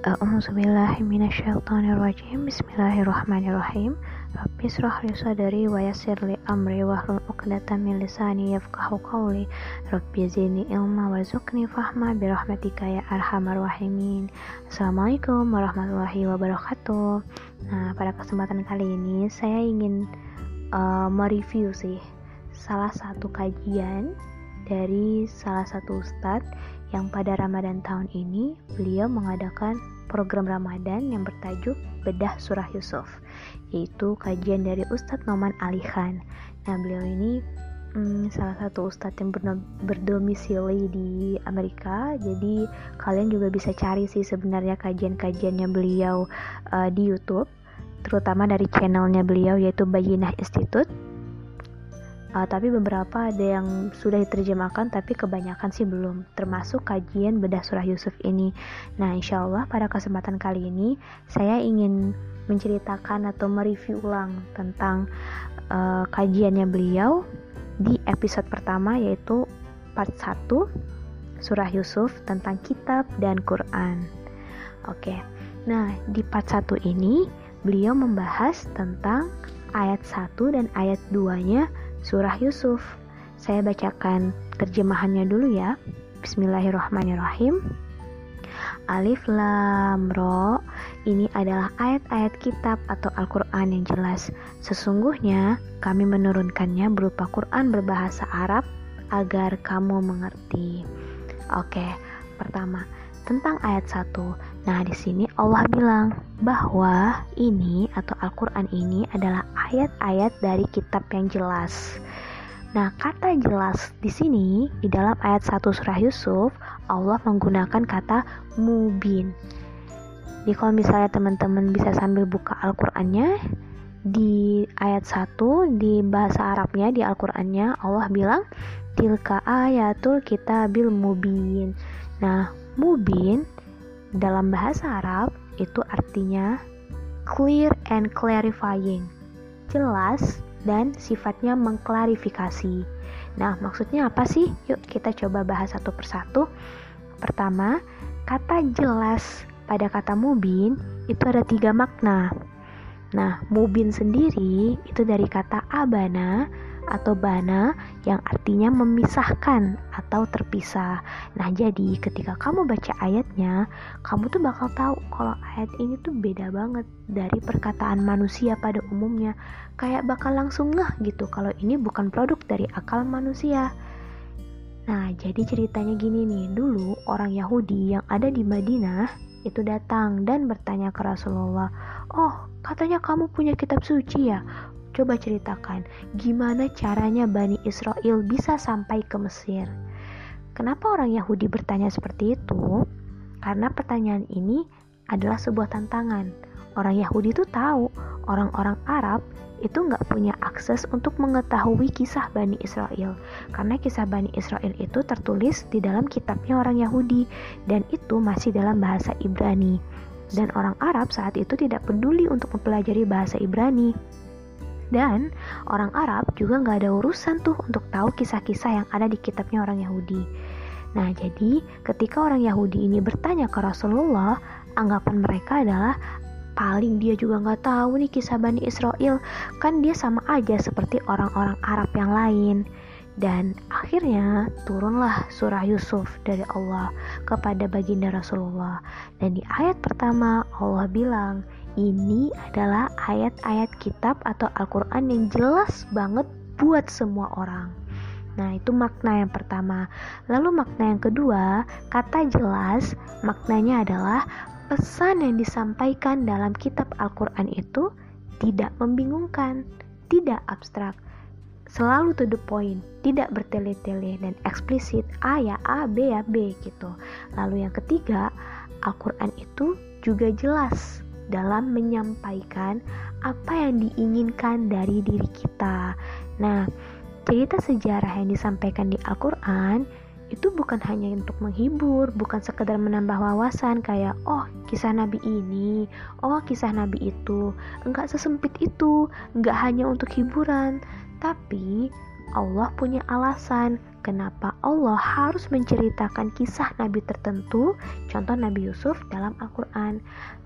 A'udzubillahiminasyaitonirrajim Bismillahirrahmanirrahim. Rabbi israh li sadri wa yassir li amri wahlul 'uqdatam min lisani yafqahu qawli. Rabbi zidni ilma warzuqni fahma bi rahmatika ya arhamar rahimin. Assalamualaikum warahmatullahi wabarakatuh. Nah, pada kesempatan kali ini saya ingin uh, mereview sih salah satu kajian dari salah satu ustadz yang pada Ramadan tahun ini beliau mengadakan program Ramadan yang bertajuk Bedah Surah Yusuf yaitu kajian dari Ustadz Noman Ali Khan. Nah beliau ini hmm, salah satu ustadz yang berdomisili di Amerika jadi kalian juga bisa cari sih sebenarnya kajian-kajiannya beliau uh, di YouTube terutama dari channelnya beliau yaitu Bayinah Institute uh, tapi beberapa ada yang sudah diterjemahkan tapi kebanyakan sih belum termasuk kajian bedah surah Yusuf ini. Nah insya Allah pada kesempatan kali ini saya ingin menceritakan atau mereview ulang tentang uh, kajiannya beliau di episode pertama yaitu part 1 surah Yusuf tentang kitab dan Quran. Oke nah di part 1 ini beliau membahas tentang ayat 1 dan ayat 2 nya surah Yusuf. Saya bacakan terjemahannya dulu ya. Bismillahirrahmanirrahim. Alif Lam Ro ini adalah ayat-ayat kitab atau Al-Quran yang jelas. Sesungguhnya kami menurunkannya berupa Quran berbahasa Arab agar kamu mengerti. Oke, pertama tentang ayat 1. Nah, di sini Allah bilang bahwa ini atau Al-Qur'an ini adalah ayat-ayat dari kitab yang jelas. Nah, kata jelas di sini di dalam ayat 1 surah Yusuf, Allah menggunakan kata mubin. Jadi kalau misalnya teman-teman bisa sambil buka Al-Qur'annya di ayat 1 di bahasa Arabnya di Al-Qur'annya Allah bilang tilka ayatul kitabil mubin. Nah, mubin dalam bahasa Arab itu artinya clear and clarifying, jelas dan sifatnya mengklarifikasi. Nah, maksudnya apa sih? Yuk kita coba bahas satu persatu. Pertama, kata jelas pada kata mubin itu ada tiga makna. Nah, mubin sendiri itu dari kata abana atau bana yang artinya memisahkan atau terpisah. Nah, jadi ketika kamu baca ayatnya, kamu tuh bakal tahu kalau ayat ini tuh beda banget dari perkataan manusia pada umumnya. Kayak bakal langsung ngeh gitu kalau ini bukan produk dari akal manusia. Nah, jadi ceritanya gini nih, dulu orang Yahudi yang ada di Madinah itu datang dan bertanya ke Rasulullah, "Oh, katanya kamu punya kitab suci ya? Coba ceritakan gimana caranya Bani Israel bisa sampai ke Mesir. Kenapa orang Yahudi bertanya seperti itu? Karena pertanyaan ini adalah sebuah tantangan. Orang Yahudi itu tahu orang-orang Arab itu nggak punya akses untuk mengetahui kisah Bani Israel karena kisah Bani Israel itu tertulis di dalam kitabnya orang Yahudi dan itu masih dalam bahasa Ibrani dan orang Arab saat itu tidak peduli untuk mempelajari bahasa Ibrani dan orang Arab juga nggak ada urusan tuh untuk tahu kisah-kisah yang ada di kitabnya orang Yahudi. Nah, jadi ketika orang Yahudi ini bertanya ke Rasulullah, anggapan mereka adalah paling dia juga nggak tahu nih kisah Bani Israel, kan dia sama aja seperti orang-orang Arab yang lain. Dan akhirnya turunlah surah Yusuf dari Allah kepada baginda Rasulullah. Dan di ayat pertama Allah bilang, ini adalah ayat-ayat kitab atau Al-Quran yang jelas banget buat semua orang. Nah, itu makna yang pertama. Lalu makna yang kedua, kata jelas, maknanya adalah pesan yang disampaikan dalam kitab Al-Quran itu tidak membingungkan, tidak abstrak, selalu to the point, tidak bertele-tele dan eksplisit A ya A, B ya B gitu. Lalu yang ketiga, Al-Quran itu juga jelas dalam menyampaikan apa yang diinginkan dari diri kita. Nah, cerita sejarah yang disampaikan di Al-Quran itu bukan hanya untuk menghibur, bukan sekedar menambah wawasan kayak oh kisah nabi ini, oh kisah nabi itu. Enggak sesempit itu, enggak hanya untuk hiburan, tapi Allah punya alasan kenapa Allah harus menceritakan kisah nabi tertentu, contoh Nabi Yusuf dalam Al-Quran.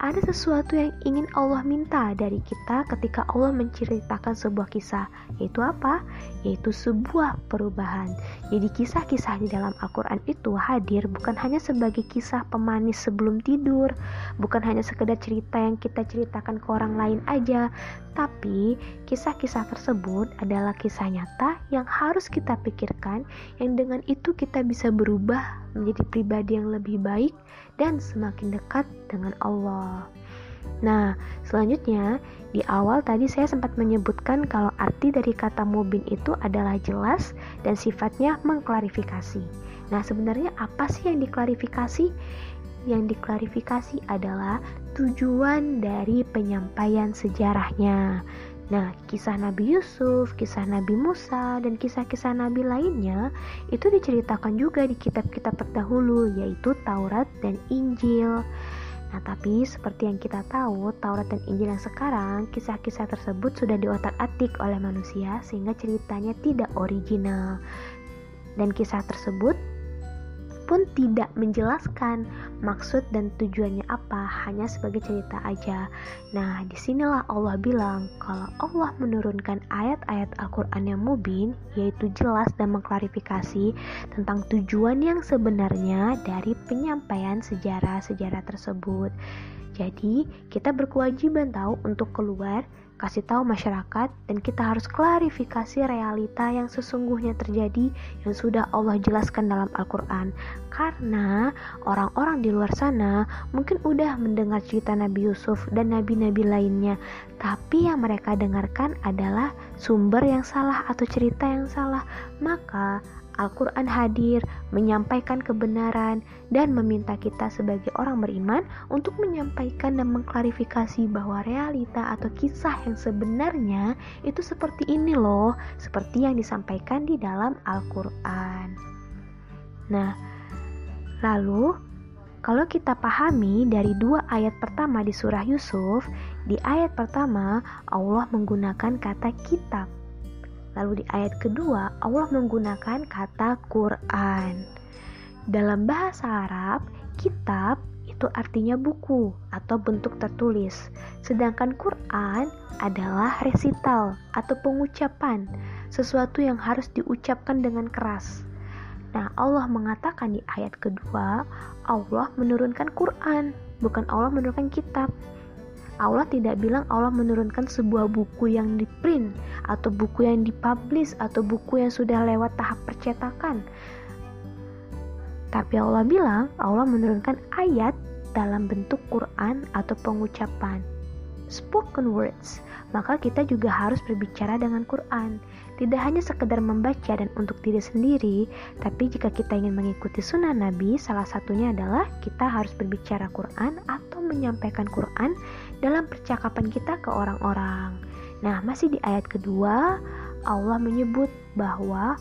Ada sesuatu yang ingin Allah minta dari kita ketika Allah menceritakan sebuah kisah, yaitu apa? Yaitu sebuah perubahan. Jadi kisah-kisah di dalam Al-Quran itu hadir bukan hanya sebagai kisah pemanis sebelum tidur, bukan hanya sekedar cerita yang kita ceritakan ke orang lain aja, tapi kisah-kisah tersebut adalah kisah nyata yang harus kita pikirkan yang dengan itu kita bisa berubah menjadi pribadi yang lebih baik dan semakin dekat dengan Allah. Nah, selanjutnya di awal tadi saya sempat menyebutkan kalau arti dari kata mubin itu adalah jelas dan sifatnya mengklarifikasi. Nah, sebenarnya apa sih yang diklarifikasi? Yang diklarifikasi adalah tujuan dari penyampaian sejarahnya. Nah, kisah Nabi Yusuf, kisah Nabi Musa, dan kisah-kisah Nabi lainnya itu diceritakan juga di kitab-kitab terdahulu, yaitu Taurat dan Injil. Nah, tapi seperti yang kita tahu, Taurat dan Injil yang sekarang, kisah-kisah tersebut sudah diotak-atik oleh manusia sehingga ceritanya tidak original. Dan kisah tersebut pun tidak menjelaskan maksud dan tujuannya apa, hanya sebagai cerita aja. Nah, di sinilah Allah bilang kalau Allah menurunkan ayat-ayat Al-Quran yang mubin, yaitu jelas dan mengklarifikasi tentang tujuan yang sebenarnya dari penyampaian sejarah-sejarah tersebut. Jadi, kita berkewajiban tahu untuk keluar kasih tahu masyarakat dan kita harus klarifikasi realita yang sesungguhnya terjadi yang sudah Allah jelaskan dalam Al-Quran. Karena orang-orang di luar sana mungkin udah mendengar cerita Nabi Yusuf dan nabi-nabi lainnya. Tapi yang mereka dengarkan adalah sumber yang salah atau cerita yang salah. Maka Al-Quran hadir, menyampaikan kebenaran, dan meminta kita sebagai orang beriman untuk menyampaikan dan mengklarifikasi bahwa realita atau kisah yang sebenarnya itu seperti ini loh, seperti yang disampaikan di dalam Al-Quran. Nah, lalu kalau kita pahami dari dua ayat pertama di surah Yusuf, di ayat pertama Allah menggunakan kata kitab Lalu di ayat kedua, Allah menggunakan kata Quran. Dalam bahasa Arab, kitab itu artinya buku atau bentuk tertulis. Sedangkan Quran adalah resital atau pengucapan, sesuatu yang harus diucapkan dengan keras. Nah, Allah mengatakan di ayat kedua, Allah menurunkan Quran, bukan Allah menurunkan kitab. Allah tidak bilang Allah menurunkan sebuah buku yang diprint atau buku yang dipublish atau buku yang sudah lewat tahap percetakan. Tapi Allah bilang Allah menurunkan ayat dalam bentuk Quran atau pengucapan spoken words, maka kita juga harus berbicara dengan Quran. Tidak hanya sekedar membaca dan untuk diri sendiri, tapi jika kita ingin mengikuti sunnah Nabi, salah satunya adalah kita harus berbicara Quran atau menyampaikan Quran dalam percakapan kita ke orang-orang. Nah, masih di ayat kedua, Allah menyebut bahwa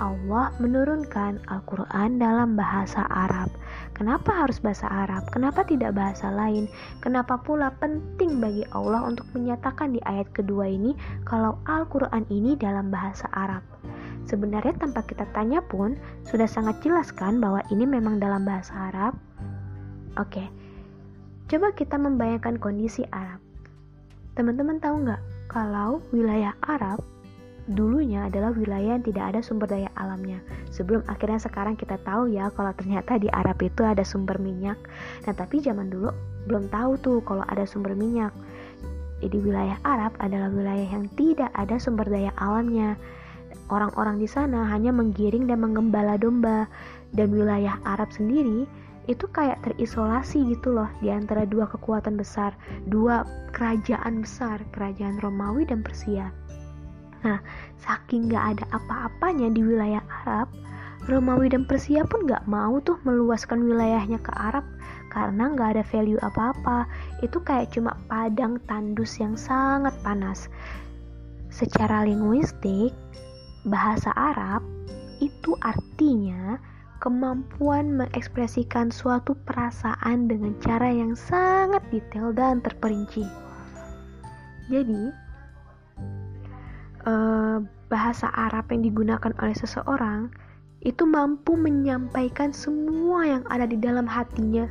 Allah menurunkan Al-Quran dalam bahasa Arab. Kenapa harus bahasa Arab? Kenapa tidak bahasa lain? Kenapa pula penting bagi Allah untuk menyatakan di ayat kedua ini kalau Al-Quran ini dalam bahasa Arab? Sebenarnya tanpa kita tanya pun sudah sangat jelas kan bahwa ini memang dalam bahasa Arab? Oke, coba kita membayangkan kondisi Arab. Teman-teman tahu nggak kalau wilayah Arab dulunya adalah wilayah yang tidak ada sumber daya alamnya. Sebelum akhirnya sekarang kita tahu ya kalau ternyata di Arab itu ada sumber minyak. Nah, tapi zaman dulu belum tahu tuh kalau ada sumber minyak. Jadi wilayah Arab adalah wilayah yang tidak ada sumber daya alamnya. Orang-orang di sana hanya menggiring dan menggembala domba. Dan wilayah Arab sendiri itu kayak terisolasi gitu loh di antara dua kekuatan besar, dua kerajaan besar, kerajaan Romawi dan Persia. Nah, saking gak ada apa-apanya di wilayah Arab, Romawi dan Persia pun gak mau tuh meluaskan wilayahnya ke Arab karena gak ada value apa-apa. Itu kayak cuma padang tandus yang sangat panas. Secara linguistik, bahasa Arab itu artinya kemampuan mengekspresikan suatu perasaan dengan cara yang sangat detail dan terperinci. Jadi, uh, bahasa Arab yang digunakan oleh seseorang itu mampu menyampaikan semua yang ada di dalam hatinya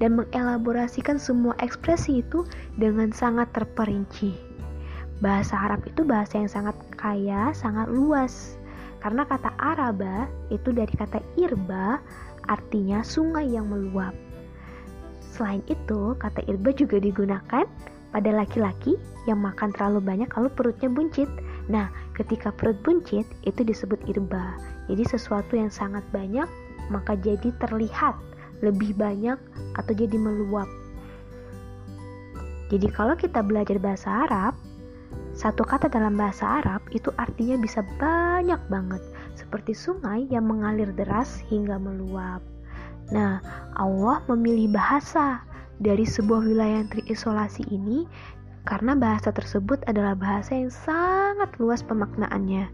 dan mengelaborasikan semua ekspresi itu dengan sangat terperinci. Bahasa Arab itu bahasa yang sangat kaya, sangat luas. Karena kata Araba itu dari kata irba, artinya sungai yang meluap. Selain itu, kata irba juga digunakan pada laki-laki yang makan terlalu banyak lalu perutnya buncit. Nah, ketika perut buncit itu disebut irba. Jadi sesuatu yang sangat banyak maka jadi terlihat lebih banyak atau jadi meluap. Jadi kalau kita belajar bahasa Arab, satu kata dalam bahasa Arab itu artinya bisa banyak banget, seperti sungai yang mengalir deras hingga meluap. Nah, Allah memilih bahasa dari sebuah wilayah yang terisolasi ini karena bahasa tersebut adalah bahasa yang sangat luas pemaknaannya.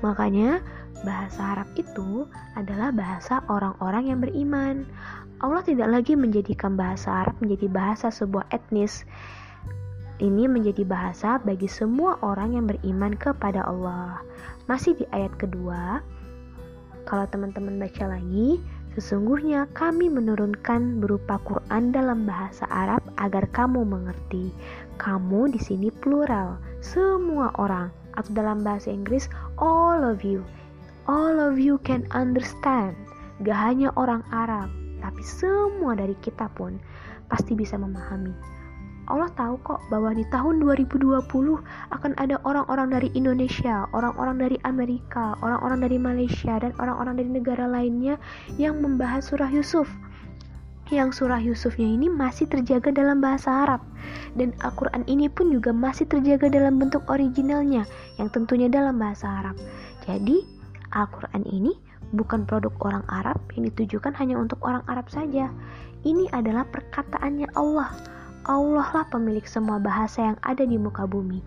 Makanya, bahasa Arab itu adalah bahasa orang-orang yang beriman. Allah tidak lagi menjadikan bahasa Arab menjadi bahasa sebuah etnis ini menjadi bahasa bagi semua orang yang beriman kepada Allah. Masih di ayat kedua, kalau teman-teman baca lagi, sesungguhnya kami menurunkan berupa Quran dalam bahasa Arab agar kamu mengerti. Kamu di sini plural, semua orang, atau dalam bahasa Inggris, all of you. All of you can understand. Gak hanya orang Arab, tapi semua dari kita pun pasti bisa memahami. Allah tahu kok bahwa di tahun 2020 akan ada orang-orang dari Indonesia, orang-orang dari Amerika, orang-orang dari Malaysia, dan orang-orang dari negara lainnya yang membahas surah Yusuf. Yang surah Yusufnya ini masih terjaga dalam bahasa Arab dan Al-Quran ini pun juga masih terjaga dalam bentuk originalnya yang tentunya dalam bahasa Arab. Jadi Al-Quran ini bukan produk orang Arab yang ditujukan hanya untuk orang Arab saja. Ini adalah perkataannya Allah Allah lah pemilik semua bahasa yang ada di muka bumi.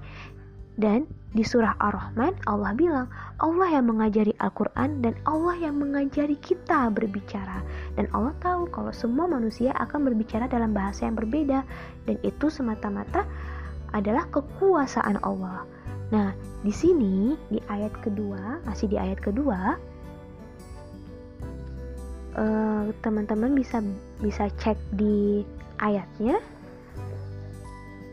Dan di surah Ar-Rahman Allah bilang Allah yang mengajari Al-Quran dan Allah yang mengajari kita berbicara dan Allah tahu kalau semua manusia akan berbicara dalam bahasa yang berbeda dan itu semata-mata adalah kekuasaan Allah. Nah, di sini di ayat kedua, masih di ayat kedua, eh, teman-teman uh, bisa bisa cek di ayatnya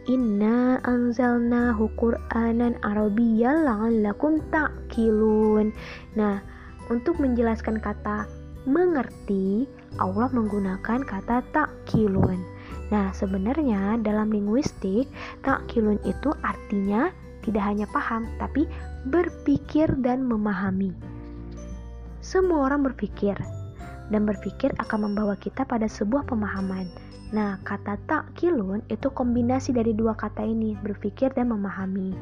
Inna anzalnahu Qur'anan Arabiyyan la'allakum ta'qilun. Nah, untuk menjelaskan kata mengerti, Allah menggunakan kata ta'qilun. Nah, sebenarnya dalam linguistik, ta'qilun itu artinya tidak hanya paham, tapi berpikir dan memahami. Semua orang berpikir, dan berpikir akan membawa kita pada sebuah pemahaman. Nah, kata tak kilun itu kombinasi dari dua kata ini, berpikir dan memahami.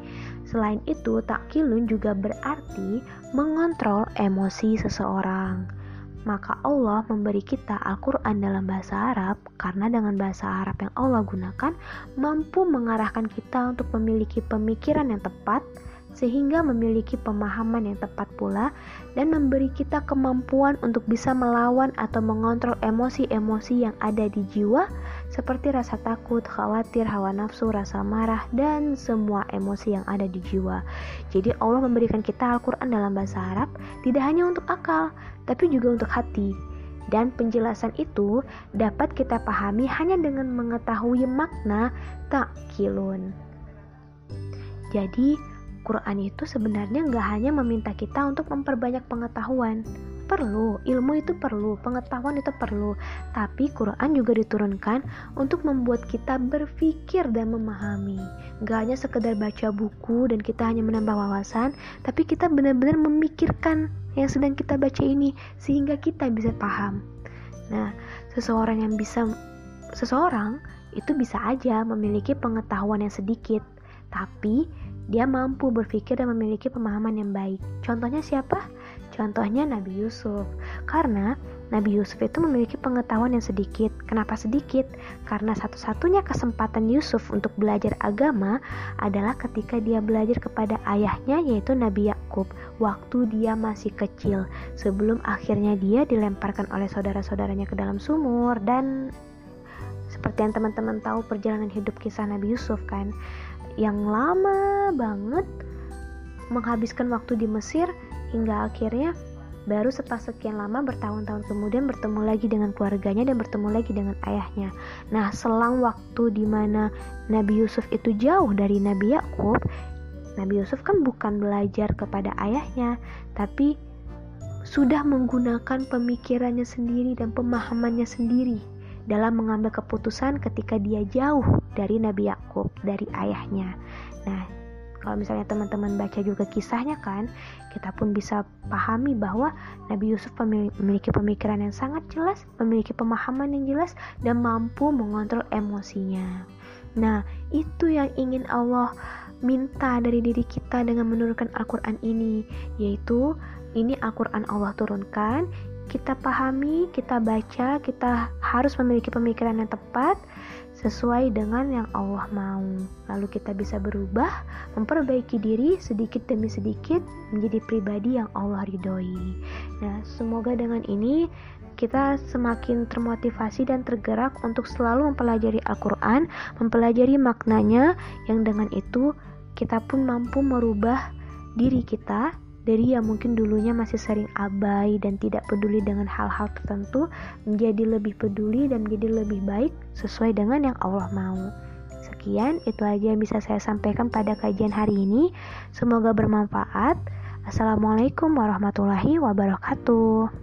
Selain itu, tak kilun juga berarti mengontrol emosi seseorang. Maka Allah memberi kita Al-Quran dalam bahasa Arab karena dengan bahasa Arab yang Allah gunakan mampu mengarahkan kita untuk memiliki pemikiran yang tepat, sehingga memiliki pemahaman yang tepat pula dan memberi kita kemampuan untuk bisa melawan atau mengontrol emosi-emosi yang ada di jiwa seperti rasa takut, khawatir, hawa nafsu, rasa marah, dan semua emosi yang ada di jiwa. Jadi Allah memberikan kita Al-Quran dalam bahasa Arab tidak hanya untuk akal, tapi juga untuk hati. Dan penjelasan itu dapat kita pahami hanya dengan mengetahui makna takkilun. Jadi, Quran itu sebenarnya nggak hanya meminta kita untuk memperbanyak pengetahuan. Perlu, ilmu itu perlu, pengetahuan itu perlu. Tapi Quran juga diturunkan untuk membuat kita berpikir dan memahami. Nggak hanya sekedar baca buku dan kita hanya menambah wawasan, tapi kita benar-benar memikirkan yang sedang kita baca ini sehingga kita bisa paham. Nah, seseorang yang bisa seseorang itu bisa aja memiliki pengetahuan yang sedikit, tapi dia mampu berpikir dan memiliki pemahaman yang baik. Contohnya siapa? Contohnya Nabi Yusuf. Karena Nabi Yusuf itu memiliki pengetahuan yang sedikit. Kenapa sedikit? Karena satu-satunya kesempatan Yusuf untuk belajar agama adalah ketika dia belajar kepada ayahnya yaitu Nabi Yakub waktu dia masih kecil sebelum akhirnya dia dilemparkan oleh saudara-saudaranya ke dalam sumur dan seperti yang teman-teman tahu perjalanan hidup kisah Nabi Yusuf kan yang lama banget menghabiskan waktu di Mesir hingga akhirnya baru setelah sekian lama bertahun-tahun kemudian bertemu lagi dengan keluarganya dan bertemu lagi dengan ayahnya. Nah, selang waktu di mana Nabi Yusuf itu jauh dari Nabi Yakub, Nabi Yusuf kan bukan belajar kepada ayahnya, tapi sudah menggunakan pemikirannya sendiri dan pemahamannya sendiri dalam mengambil keputusan ketika dia jauh dari Nabi Yakub, dari ayahnya. Nah, kalau misalnya teman-teman baca juga kisahnya kan, kita pun bisa pahami bahwa Nabi Yusuf memiliki pemikiran yang sangat jelas, memiliki pemahaman yang jelas, dan mampu mengontrol emosinya. Nah, itu yang ingin Allah minta dari diri kita dengan menurunkan Al-Quran ini, yaitu ini Al-Quran Allah turunkan, kita pahami, kita baca, kita harus memiliki pemikiran yang tepat sesuai dengan yang Allah mau. Lalu kita bisa berubah, memperbaiki diri sedikit demi sedikit menjadi pribadi yang Allah ridhoi. Nah, semoga dengan ini kita semakin termotivasi dan tergerak untuk selalu mempelajari Al-Quran, mempelajari maknanya, yang dengan itu kita pun mampu merubah diri kita dari yang mungkin dulunya masih sering abai dan tidak peduli dengan hal-hal tertentu menjadi lebih peduli dan menjadi lebih baik sesuai dengan yang Allah mau. Sekian, itu aja yang bisa saya sampaikan pada kajian hari ini. Semoga bermanfaat. Assalamualaikum warahmatullahi wabarakatuh.